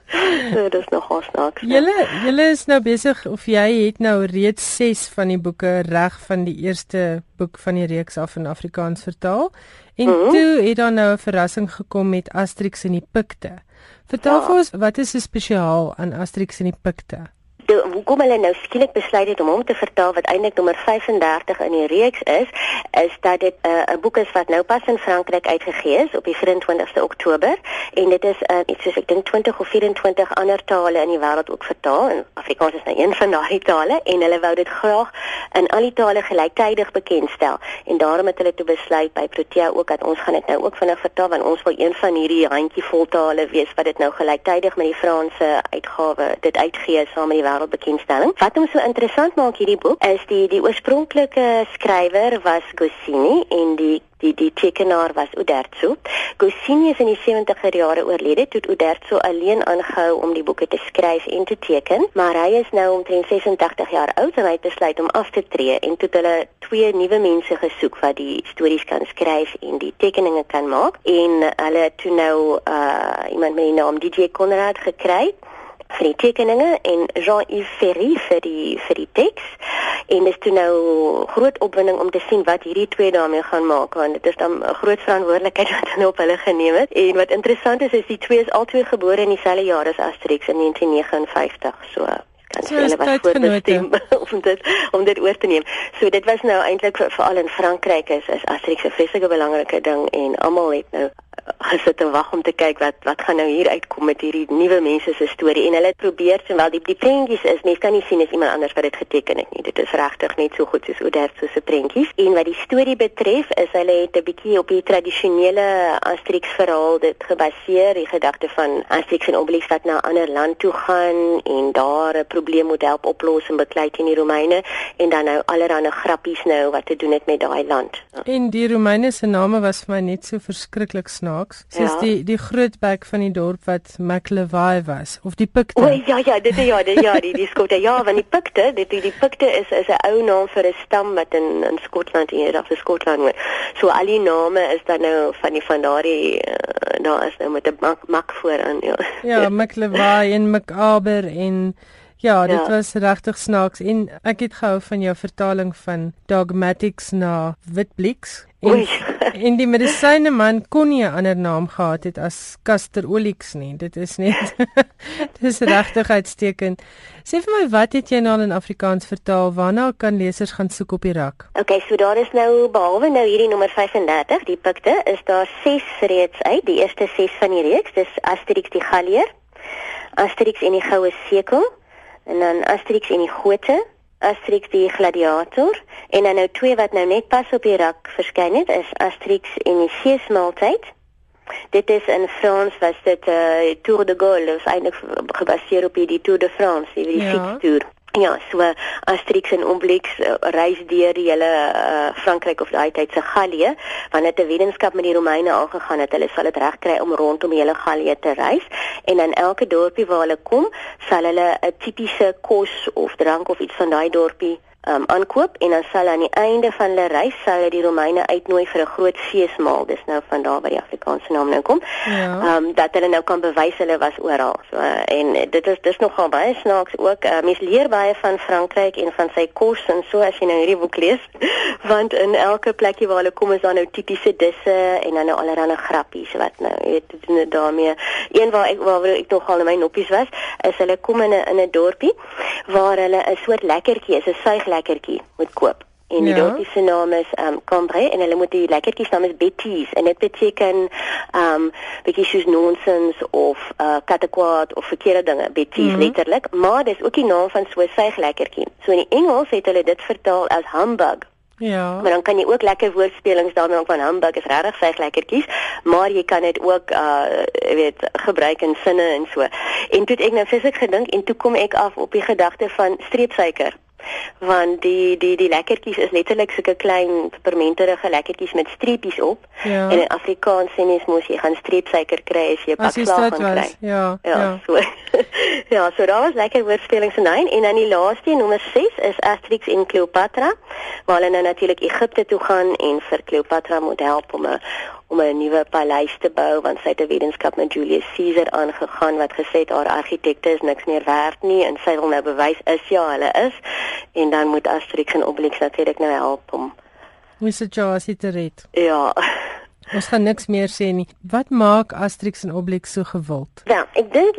*laughs* so, dit is nog snaaks. Julle julle is nou besig of jy het nou reeds 6 van die boeke reg van die eerste boek van die reeks af in Afrikaans vertaal. En mm -hmm. toe het daar nou 'n verrassing gekom met Asterix en die Pikte. Vertel ja. vir ons, wat is so spesiaal aan Asterix en die Pikte? De, hoekom hulle nou skielik besluit het om hom te vertaal wat eintlik nommer 35 in die reeks is, is dat dit eh, 'n uh, boek is wat nou pas in Frankryk uitgegee is op die 24ste Oktober. En dit is uh, iets soos ek dink 20 of 24 ander tale in die wêreld ook vertaal. En Afrikaans is nou een van daardie tale. En hulle wou dit graag in al die tale gelyktydig bekendstel. En daarom het hulle toe besluit by Protea ook dat ons gaan dit nou ook vinnig vertaal want ons wil een van hierdie handjievol tale wees wat dit nou gelyktydig met die Franse uitgawe dit uitgee saam met die wêreldbekendstelling. Wat hom so interessant maak hierdie boek is die die oorspronklike skrywer was Goscinny en die die die tekenaar was Uderzo. Goscinny is in die 70er jare oorlede toe Uderzo alleen aangehou om die boeke te skryf en te teken, maar hy is nou omtrent 86 jaar oud en hy het besluit om af te tree en toe hulle twee nuwe mense gesoek wat die stories kan skryf en die tekeninge kan maak en hulle het toe nou uh iemand met die naam DJ Conrad gekry vir die tekeninge en Jean-Yves Ferry vir die vir die teks. En dit is toe nou groot opwinding om te sien wat hierdie twee daarmee gaan maak want dit is dan 'n groot verantwoordelikheid *laughs* wat hulle op hulle geneem het. En wat interessant is is die twee is albei gebore in dieselfde jaar as Asterix in 1959. So kan so hulle wat voorbestem *laughs* om dit om dit oor te neem. So dit was nou eintlik veral in Frankryk is, is Asterix 'n vreeslike belangrike ding en almal het nou gesit en wag om te kyk wat wat gaan nou hier uitkom met hierdie nuwe mense se storie. En hulle het probeer terwyl die die prentjies is mens kan nie sien as iemand anders wat dit geteken het nie. Dit is regtig net so goed soos Odertso se prentjies. En wat die storie betref is hulle het 'n bietjie op die tradisionele Asterix verhaal dit gebaseer die gedagte van Asterix en Obelix wat na 'n ander land toe gaan en daar 'n probleem moet help oplos en beklei teen die Romeine en dan nou allerlei grappies nou wat te doen het met daai land. En die Romeine se name was vir my net so verskriklik snaaks snaaks. Soos ja. die die groot bek van die dorp wat McLevy was of die Pikte. O ja ja, dit ja, dit ja, die die skotte. Ja, want die Pikte, dit die, die Pikte is is 'n ou naam vir 'n stam wat in in Skotland hier af in Skotland. So al die name is dan nou van die van daardie uh, daar is nou met 'n mak, mak vooraan, ja. Ja, McLevy en McAber en Ja, dit ja. was regtig snaaks en ek het gehou van jou vertaling van Dogmatics na Witblix. En, *laughs* en die medisyne man kon nie 'n ander naam gehad het as Caster Olix nie. Dit is net *laughs* dis regtig uitstekend. Sê vir my, wat het jy nou in Afrikaans vertaal? Waarna kan lesers gaan soek op die rak? Okay, so daar is nou behalwe nou hierdie nommer 35, die pikte, is daar 6 reeds uit. Die eerste 6 van die reeks, dis Asterix die Gallier, Asterix en die Goue Sekel en dan Asterix en die Gote, Asterix die Gladiator en dan nou twee wat nou net pas op die rak verskyn het is Asterix en die Seesmaaltyd Dit is in Frans was dit uh, Tour de Gaulle, is eintlik gebaseer op die Tour de France, die, die ja. fietstoer. Ja, so Asterix en Obelix uh, reis deur die hele uh, Frankryk of daai tyd se Gallië, wanneer dit 'n wetenskap met die Romeine aangegaan het, hulle sal dit regkry om rondom die hele Gallië te reis. En in elke dorpie waar hulle kom, sal hulle 'n tipiese kos of drank of iets van daai dorpie um, aankoop en dan sal aan die einde van hulle reis sou hulle die Romeine uitnooi vir 'n groot feesmaal. Dis nou van daar waar die Afrikaanse naam nou kom. Ja. Ehm um, dat hulle nou kan bewys hulle was oral. So en dit is dis nogal baie snaaks ook. Uh, mens leer baie van Frankryk en van sy kos en so as jy nou hierdie boek lees. *laughs* Want in elke plekie waar hulle kom is daar nou tipiese disse en dan nou allerlei grappies wat nou weet dit is daarmee. Een waar ek waar ek nogal in my noppies was, is hulle kom in 'n in 'n dorpie waar hulle 'n soort lekkertjie is, 'n suig lekkertjie moet koop. En die ja. dorpie se naam is um Cambrai en hulle moet die lekkertjies naam is Betty's en dit beteken um bietjie soos nonsens of uh katakwaad of verkeerde dinge Betty's mm -hmm. letterlik, maar dis ook die naam van so 'n suig lekkertjie. So in die Engels het hulle dit vertaal as humbug. Ja. Maar dan kan jy ook lekker woordspelings daarmee ook van humbug is regtig suig lekkertjies, maar jy kan dit ook uh weet gebruik in sinne en so. En toe ek nou fisiek gedink en toe kom ek af op die gedagte van streepsuiker want die die die lekkertjies is letterlik sulke klein pepermenterige lekkertjies met streepies op ja. en in Afrikaans sê mens mos jy gaan streepsuiker kry as jy 'n pak slaag gaan kry. Ja, ja. Ja, so. *laughs* ja, so daar was lekker woordspelings in en dan die laaste nommer 6 is Asterix en Cleopatra waar hulle nou natuurlik Egipte toe gaan en vir Cleopatra moet help om 'n om 'n nuwe paleis te bou want sy het 'n wetenskap met Julius Caesar aangegaan wat gesê het haar argitekte is niks meer werd nie en sy wil nou bewys is ja hulle is en dan moet Asterix en Obelix natuurlik nou help om Hoe se Josie te red? Ja. Ons gaan niks meer sê nie. Wat maak Asterix en Obelix so gewild? Ja, ek dink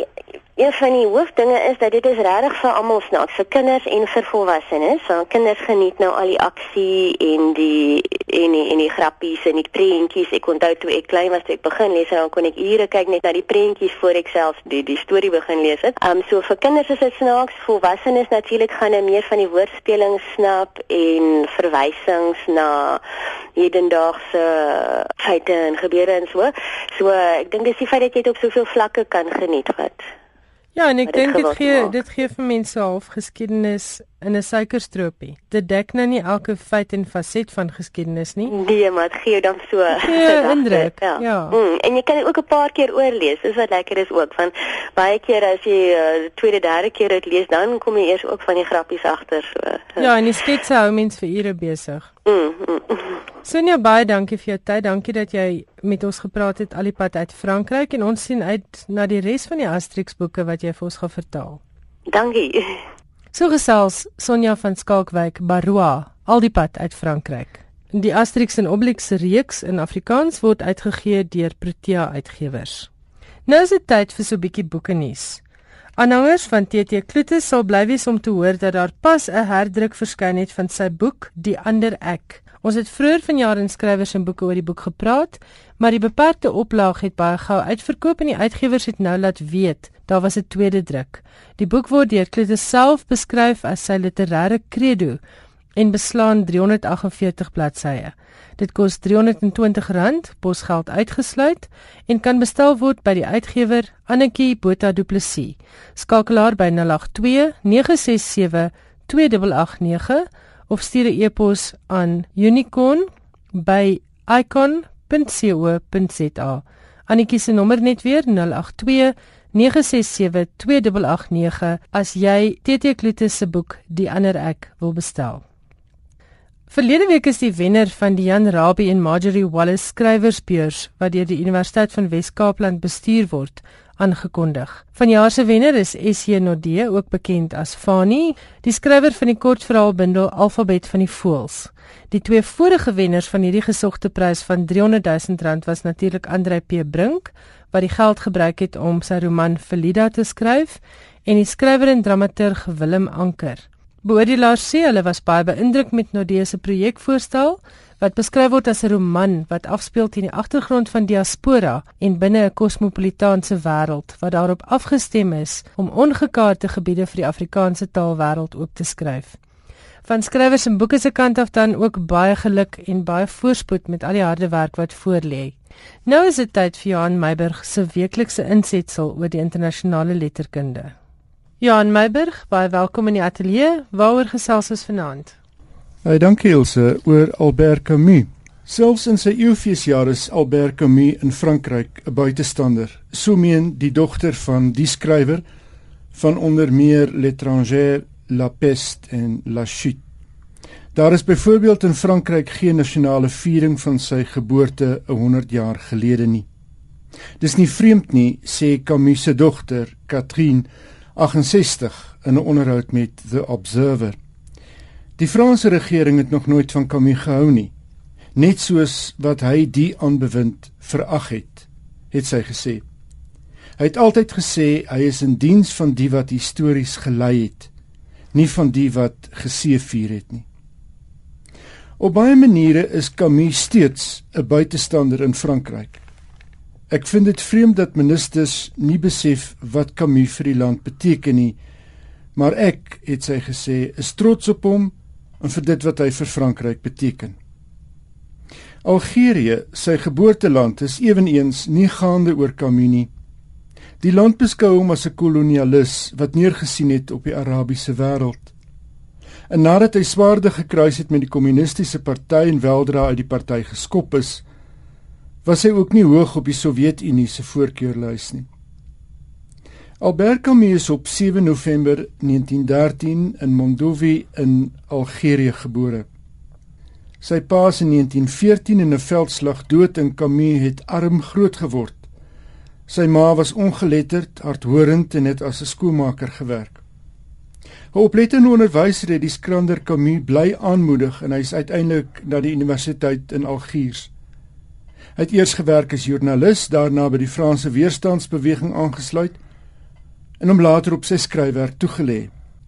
Een van die hoofdinge is dat dit is regtig vir almal snaaks, vir kinders en vir volwassenes. So kinders geniet nou al die aksie en die en die en die grappies en die prentjies. Ek onthou toe ek klein was, toe ek begin lees, dan kon ek ure kyk net na die prentjies voor ek self die die storie begin lees het. Um so vir kinders is dit snaaks, volwassenes natuurlik gaan hulle meer van die woordspeling snap en verwysings na hedendaagse feite en gebeure en so. So ek dink dis die feit dat jy dit op soveel vlakke kan geniet wat Ja, en ek dink dit gee maak. dit gee vir mense half geskiedenis in 'n suikerstroopie. Dit dek nou nie elke feit en faset van geskiedenis nie. Nee, maar dit gee jou dan so 'n *laughs* indruk. Ja. ja. Mm, en jy kan dit ook 'n paar keer oorlees. Dis wat lekker is ook van baie keer as jy uh, tweede, derde keer dit lees, dan kom jy eers ook van die grappies agter so. Ja, en die sketse hou mens vir ure besig. Mm, mm. Sonja baie dankie vir jou tyd. Dankie dat jy met ons gepraat het al die pad uit Frankryk en ons sien uit na die res van die Asterix boeke wat jy vir ons gaan vertel. Dankie. So gesels Sonja van Skalkwyk Baroa al die pad uit Frankryk. Die Asterix en Obelix reeks in Afrikaans word uitgegee deur Protea Uitgewers. Nou is dit tyd vir so 'n bietjie boeke nuus. Aanhangers van TT Kloete sal bly wees om te hoor dat daar pas 'n herdruk verskyn het van sy boek Die ander ek. Ons het vroeër vanjaar in skrywers en boeke oor die boek gepraat, maar die beperkte oplaag het baie gou uitverkoop en die uitgewers het nou laat weet daar was 'n tweede druk. Die boek word deur Klute self beskryf as sy literêre credo en beslaan 348 bladsye. Dit kos R320 posgeld uitgesluit en kan bestel word by die uitgewer Annetjie Botha Du Plessis. Skakelaar by 082 967 2889 of stuur 'n e-pos aan unicorn@icon.co.za. Annetjie se nommer net weer 082 967 2889 as jy TT Kloete se boek Die ander ek wil bestel. Verlede week is die wenner van die Jan Rabie en Marjorie Wallace skrywersbeurs wat deur die Universiteit van Wes-Kaapland bestuur word, aangekondig. Vanjaar se wenner is SC Nodee, ook bekend as Fani, die skrywer van die kortverhaalbundel Alfabet van die Voëls. Die twee vorige wenners van hierdie gesogte prys van 300 000 rand was natuurlik Andrei P Brink wat die geld gebruik het om sy roman Felida te skryf en die skrywer en dramaturg Willem Anker. Beoordelaars sê hulle was baie beïndruk met Nodee se projekvoorstel wat beskryf word as 'n roman wat afspeel teen die agtergrond van diaspora en binne 'n kosmopolitaanse wêreld wat daarop afgestem is om ongekaarte gebiede vir die Afrikaanse taalwêreld oop te skryf. Van skrywers en boeke se kant af dan ook baie geluk en baie voorspoed met al die harde werk wat voorlê. Nou is dit tyd vir Johan Meiburg se weeklikse insetsel oor die internasionale letterkunde. Johan Meiburg, baie welkom in die ateljee. Waaroor gesels ons vanaand? Hey, dankie Ilse oor Albert Camus. Selfs in sy eeufeesjare is Albert Camus in Frankryk 'n buitestander. So meen die dogter van die skrywer van onder meer L'étranger, La Peste en La Chute. Daar is byvoorbeeld in Frankryk geen nasionale viering van sy geboorte 100 jaar gelede nie. Dis nie vreemd nie, sê Camus se dogter, Catherine, 68 in 'n onderhoud met The Observer. Die Franse regering het nog nooit van Camus gehou nie, net soos wat hy die aanbewind verag het, het sy gesê. Hy het altyd gesê hy is in diens van die wat histories gelei het, nie van die wat geseëvier het nie. Op baie maniere is Camus steeds 'n buitestander in Frankryk. Ek vind dit vreemd dat ministers nie besef wat Camus vir die land beteken nie, maar ek, het sy gesê, is trots op hom en vir dit wat hy vir Frankryk beteken. Algerië, sy geboorteland, is ewenigs nie gaande oor Camus nie. Die land beskou hom as 'n kolonialis wat neergesien het op die Arabiese wêreld. En nadat hy swaarde gekruis het met die kommunistiese party en weldra uit die party geskop is, was hy ook nie hoog op die Sowjetunie se voorkeurlys nie. Albert Camus is op 7 November 1913 in Mondovi in Algerië gebore. Sy pa is in 1914 in 'n veldslag dood en Camus het arm groot geword. Sy ma was ongeletterd, hardhorend en het as 'n skoolmaker gewerk. 'n Oplettende onderwyser het die skrander Camus bly aanmoedig en hy is uiteindelik na die universiteit in Algiers. Hy het eers gewerk as joernalis, daarna by die Franse weerstandsbeweging aangesluit en hom later op sy skryfwerk toegelê.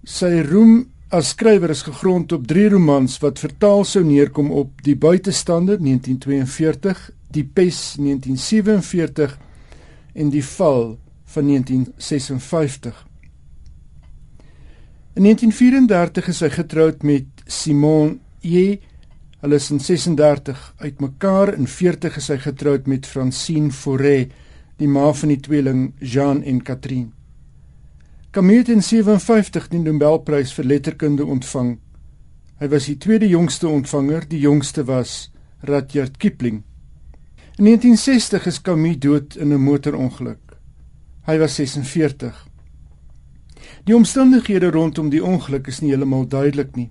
Sy roem as skrywer is gegrond op drie romans wat vertaal sou neerkom op Die Buitestander 1942, Die Pes 1947 en Die Val van 1956. In 1934 is hy getroud met Simone E. Hulle is in 36 uitmekaar en 40 is hy getroud met Francine Forêt, die ma van die tweeling Jean en Catherine. Camus het in 57 die Nobelprys vir letterkunde ontvang. Hy was die tweede jongste ontvanger, die jongste was Rudyard Kipling. In 1960 is Camus dood in 'n motorongeluk. Hy was 46. Die omstandighede rondom die ongeluk is nie heeltemal duidelik nie.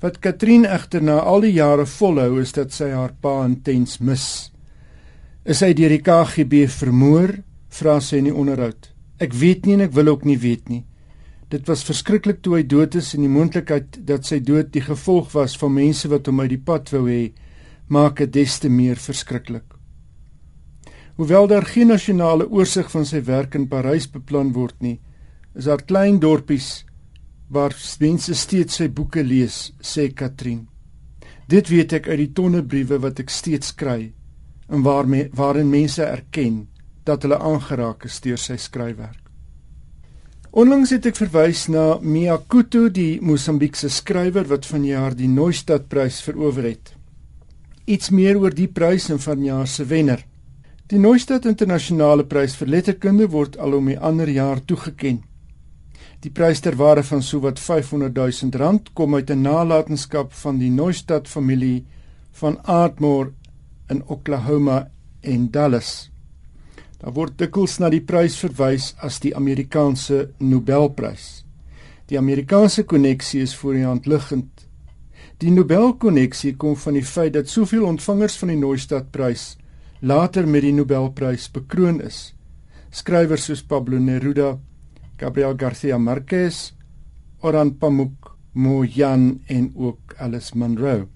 Wat Katrien egter na al die jare volhou is dat sy haar pa intens mis. Is hy deur die KGB vermoor? Vra sy in die onderhoud. Ek weet nie en ek wil ook nie weet nie. Dit was verskriklik toe hy dood is en die moontlikheid dat sy dood die gevolg was van mense wat hom uit die pad wou hê, maak dit des te meer verskriklik. Hoewel daar geen nasionale oorsig van sy werk in Parys beplan word nie, is daar klein dorpies waar mense steeds sy boeke lees, sê Katrien. Dit weet ek uit die tonne briewe wat ek steeds kry en waarmee waarin mense erken dat hulle aangeraak is deur sy skryfwerk. Onlangs het ek verwys na Mia Couto, die Mosambiekse skrywer wat vanjaar die Neustadt-prys verower het. Iets meer oor die prys en vanjaar se wenner. Die Neustadt Internasionale Prys vir Letterkunde word al om die ander jaar toegekend. Die prys ter waarde van sowat 500 000 rand kom uit 'n nalatenskap van die Neustadt familie van Ardmore in Oklahoma en Dallas. Daar word dikwels na die prys verwys as die Amerikaanse Nobelprys. Die Amerikaanse koneksie is voor die hand liggend. Die Nobelkoneksie kom van die feit dat soveel ontvangers van die Neustadt prys later met die Nobelprys bekroon is. Skrywers soos Pablo Neruda, Gabriel Garcia Marquez, Orhan Pamuk, Mo Yan en ook Alice Munro.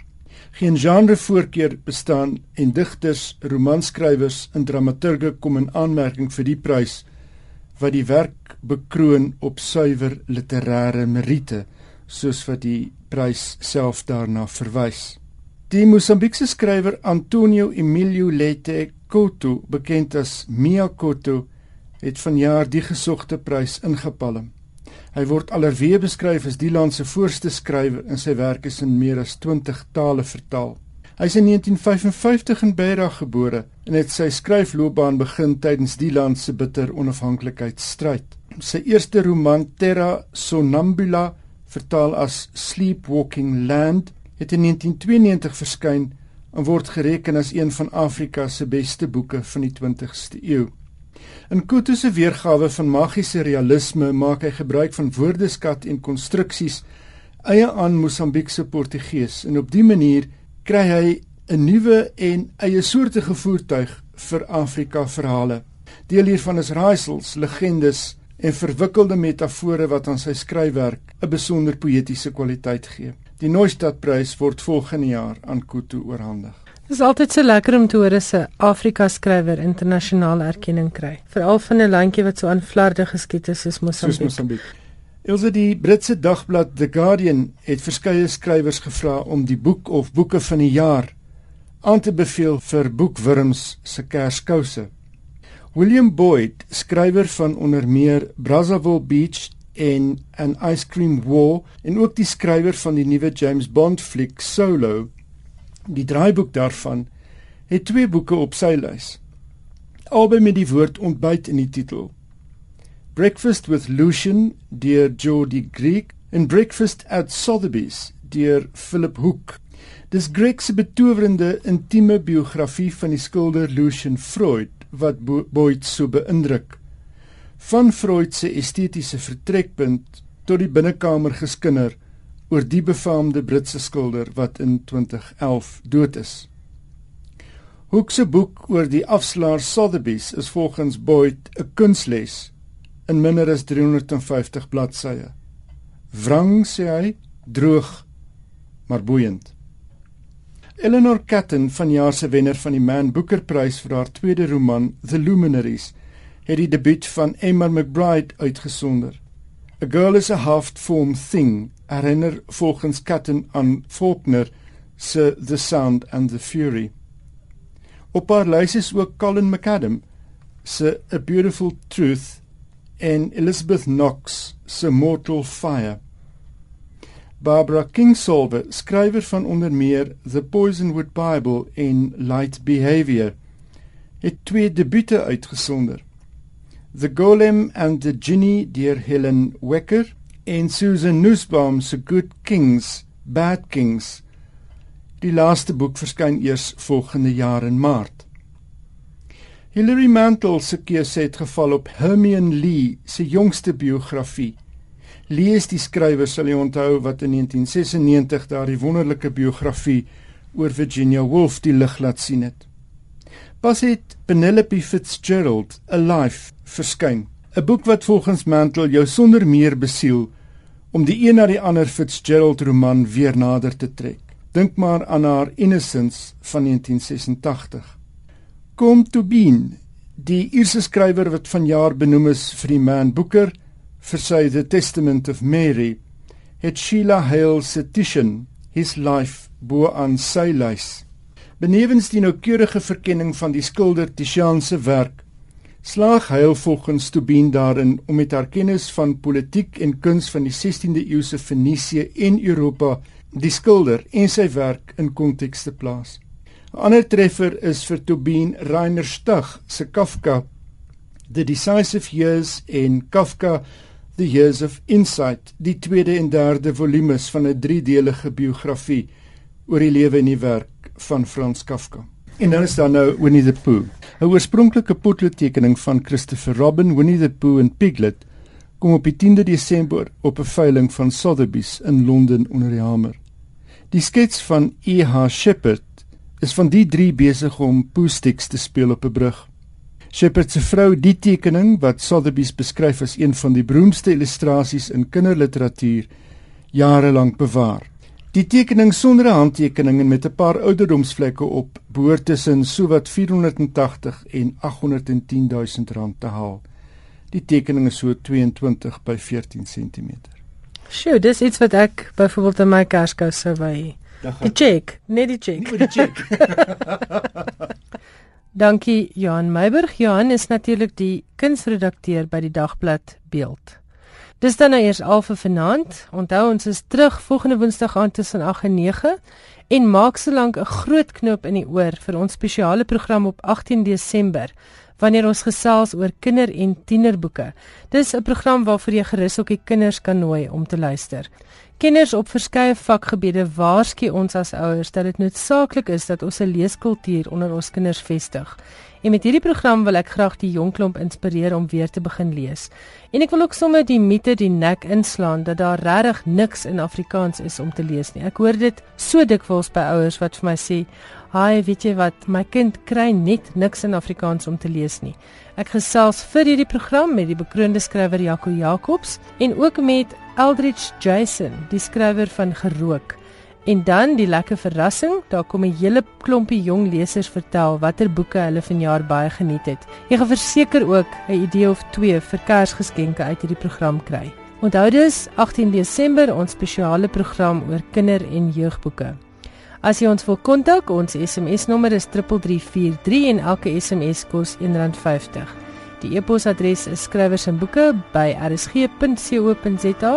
Geen genrevoorkeur bestaan en digters, romanskrywers en dramaturge kom in aanmerking vir die prys wat die werk bekroon op suiwer literêre meriete soos wat die prys self daarna verwys. Die Mosambiekse skrywer Antonio Emilio Lete Koto, bekend as Mia Koto, het vanjaar die gesogte prys ingepalm. Hy word alreeds beskryf as die land se voorste skrywer en sy werk is in meer as 20 tale vertaal. Hy is in 1955 in Beira gebore en het sy skryfloopbaan begin tydens die land se bitter onafhanklikheidsstryd. Sy eerste roman Terra Sonambula, vertaal as Sleepwalking Land, het in 1992 verskyn en word gereken as een van Afrika se beste boeke van die 20ste eeu. In Kutu se weergawe van magiese realisme maak hy gebruik van woordeskat en konstruksies eie aan Mosambiekse Portugees en op dië manier kry hy 'n nuwe en eie soortige voertuig vir Afrika verhale. Deel hiervan is raaisels, legendes en verwikkelde metafore wat aan sy skryfwerk 'n besonder poëtiese kwaliteit gee. Die Neustadt-prys word volgende jaar aan Kutu oorhandig. Dit is altyd so lekker om te hoor as 'n Afrika skrywer internasionale erkenning kry, veral van 'n landjie wat so aanvlardig geskied is soos Mosambiek. Soos Mosambiek. Elsje die Britse dagblad The Guardian het verskeie skrywers gevra om die boek of boeke van die jaar aan te beveel vir boekwurms se kerskouse. William Boyd, skrywer van onder meer Brazzaville Beach en An Ice Cream War en ook die skrywer van die nuwe James Bond fliek Solo, Die draaiboek daarvan het twee boeke op sy lys. Albei met die woord ontbyt in die titel. Breakfast with Lucian deur Geordie Greek en Breakfast at Sotheby's deur Philip Hook. Dis Greek se betowerende intieme biografie van die skilder Lucian Freud wat Boyd so beïndruk. Van Freud se estetiese vertrekpunt tot die binnekamer geskinder oor die befaamde Britse skilder wat in 2011 dood is. Hoek se boek oor die afslaer Sotheby's is volgens Boyd 'n kunsles in minder as 350 bladsye. Wrang sê hy, droog, maar boeiend. Eleanor Catton, vanjaar se wenner van die Man Booker Prys vir haar tweede roman The Luminaries, het die debuut van Emma McBride uitgesonder. A girl is a half-formed thing herinner volgens Catton aan Faulkner se The Sound and the Fury. Op haar lys is ook Colin McAdam se A Beautiful Truth en Elizabeth Knox se Mortal Fire. Barbara Kingsolver, skrywer van onder meer The Poisonwood Bible en Light Behavior, het twee debute uitgesonder. The Golem and the Genie deur Helen Wecker en Susan Nussbaum se Good Kings, Bad Kings. Die laaste boek verskyn eers volgende jaar in Maart. Hilary Mantel se keuse het geval op Hermione Lee se jongste biografie. Lee is die skrywer sal jy onthou wat in 1996 daardie wonderlike biografie oor Virginia Woolf die lig laat sien het. Pas het Penelope Fitzgerald, A Life, verskyn. 'n Boek wat volgens Mantel jou sonder meer besiel om die een na die ander Fitzgerald roman weer nader te trek. Dink maar aan haar Innocence van 1986. Kom to Bean, die Ierse skrywer wat vanjaar benoem is vir die Man Booker vir sy The Testament of Mary, het Sheila Hale se Titian, His Life, bo aan sy lys. Benewens die noukeurige verkenning van die skilder Titian se werk, slaag hy volgens Tobin daarin om met haar kennis van politiek en kuns van die 16de eeuse Fenisië en Europa die skilder en sy werk in konteks te plaas. 'n Ander treffer is vir Tobin Rainer Stug se Kafka The Decisive Years en Kafka The Years of Insight, die tweede en derde volumes van 'n driedelige biografie oor die lewe en die werk van Frans Kafka. En dan is daar nou Winnie the Pooh. 'n Oorspronklike potloodtekening van Christopher Robin, Winnie the Pooh en Piglet kom op die 10de Desember op 'n veiling van Sotheby's in Londen onder die hamer. Die skets van E.H. Shepard is van die drie besig om Pooh sticks te speel op 'n brug. Shepard se vrou die tekening wat Sotheby's beskryf as een van die beroemdste illustrasies in kinderliteratuur jare lank bewaar. Die tekening sonder 'n handtekening en met 'n paar ouderdomsvlekke op behoort tussen sowat 480 en 810 000 rand te haal. Die tekening is so 22 by 14 cm. Sjoe, dis iets wat ek byvoorbeeld in my kerskous sou wy. Die check, net die check. Die check. *laughs* Dankie Johan Meiburg. Johan is natuurlik die kunsredakteur by die dagblad Beeld. Dis dan nou eers al vir vanaand. Onthou ons is terug volgende Woensdag aand tussen 8 en 9 en maak solank 'n groot knoop in die oor vir ons spesiale program op 18 Desember wanneer ons gesels oor kinder- en tienerboeke. Dis 'n program waarvoor jy gerus ook die kinders kan nooi om te luister. Kenners op verskeie vakgebiede waarsku ons as ouers dat dit noodsaaklik is dat ons 'n leeskultuur onder ons kinders vestig. En met hierdie program wil ek graag die jong klomp inspireer om weer te begin lees. En ek wil ook sommer die mite die nek inslaan dat daar regtig niks in Afrikaans is om te lees nie. Ek hoor dit so dikwels by ouers wat vir my sê, "Haai, weet jy wat, my kind kry net niks in Afrikaans om te lees nie." Ek gesels vir hierdie program met die bekroonde skrywer Jaco Jacobs en ook met Eldridge Jason, die skrywer van Gerook. En dan die lekker verrassing, daar kom 'n hele klompie jong lesers vertel watter boeke hulle vanjaar baie geniet het. Jy gaan verseker ook 'n idee of twee vir Kersgeskenke uit hierdie program kry. Onthou dus 18 Desember ons spesiale program oor kinder- en jeugboeke. As jy ons wil kontak, ons SMS-nommer is 3343 en elke SMS kos R1.50. Die e-posadres is skrywersenboeke@rsg.co.za.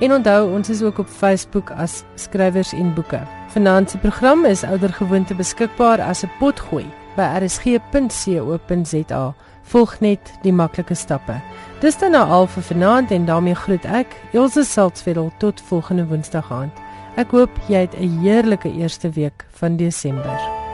En onthou, ons is ook op Facebook as Skrywers en Boeke. Vanaand se program is oudergewoonte beskikbaar as 'n potgooi by rsg.co.za. Volg net die maklike stappe. Dis dan nou al vir vanaand en daarmee groet ek Elsje Saltzfeld tot volgende Woensdag aand. Ek hoop jy het 'n heerlike eerste week van Desember.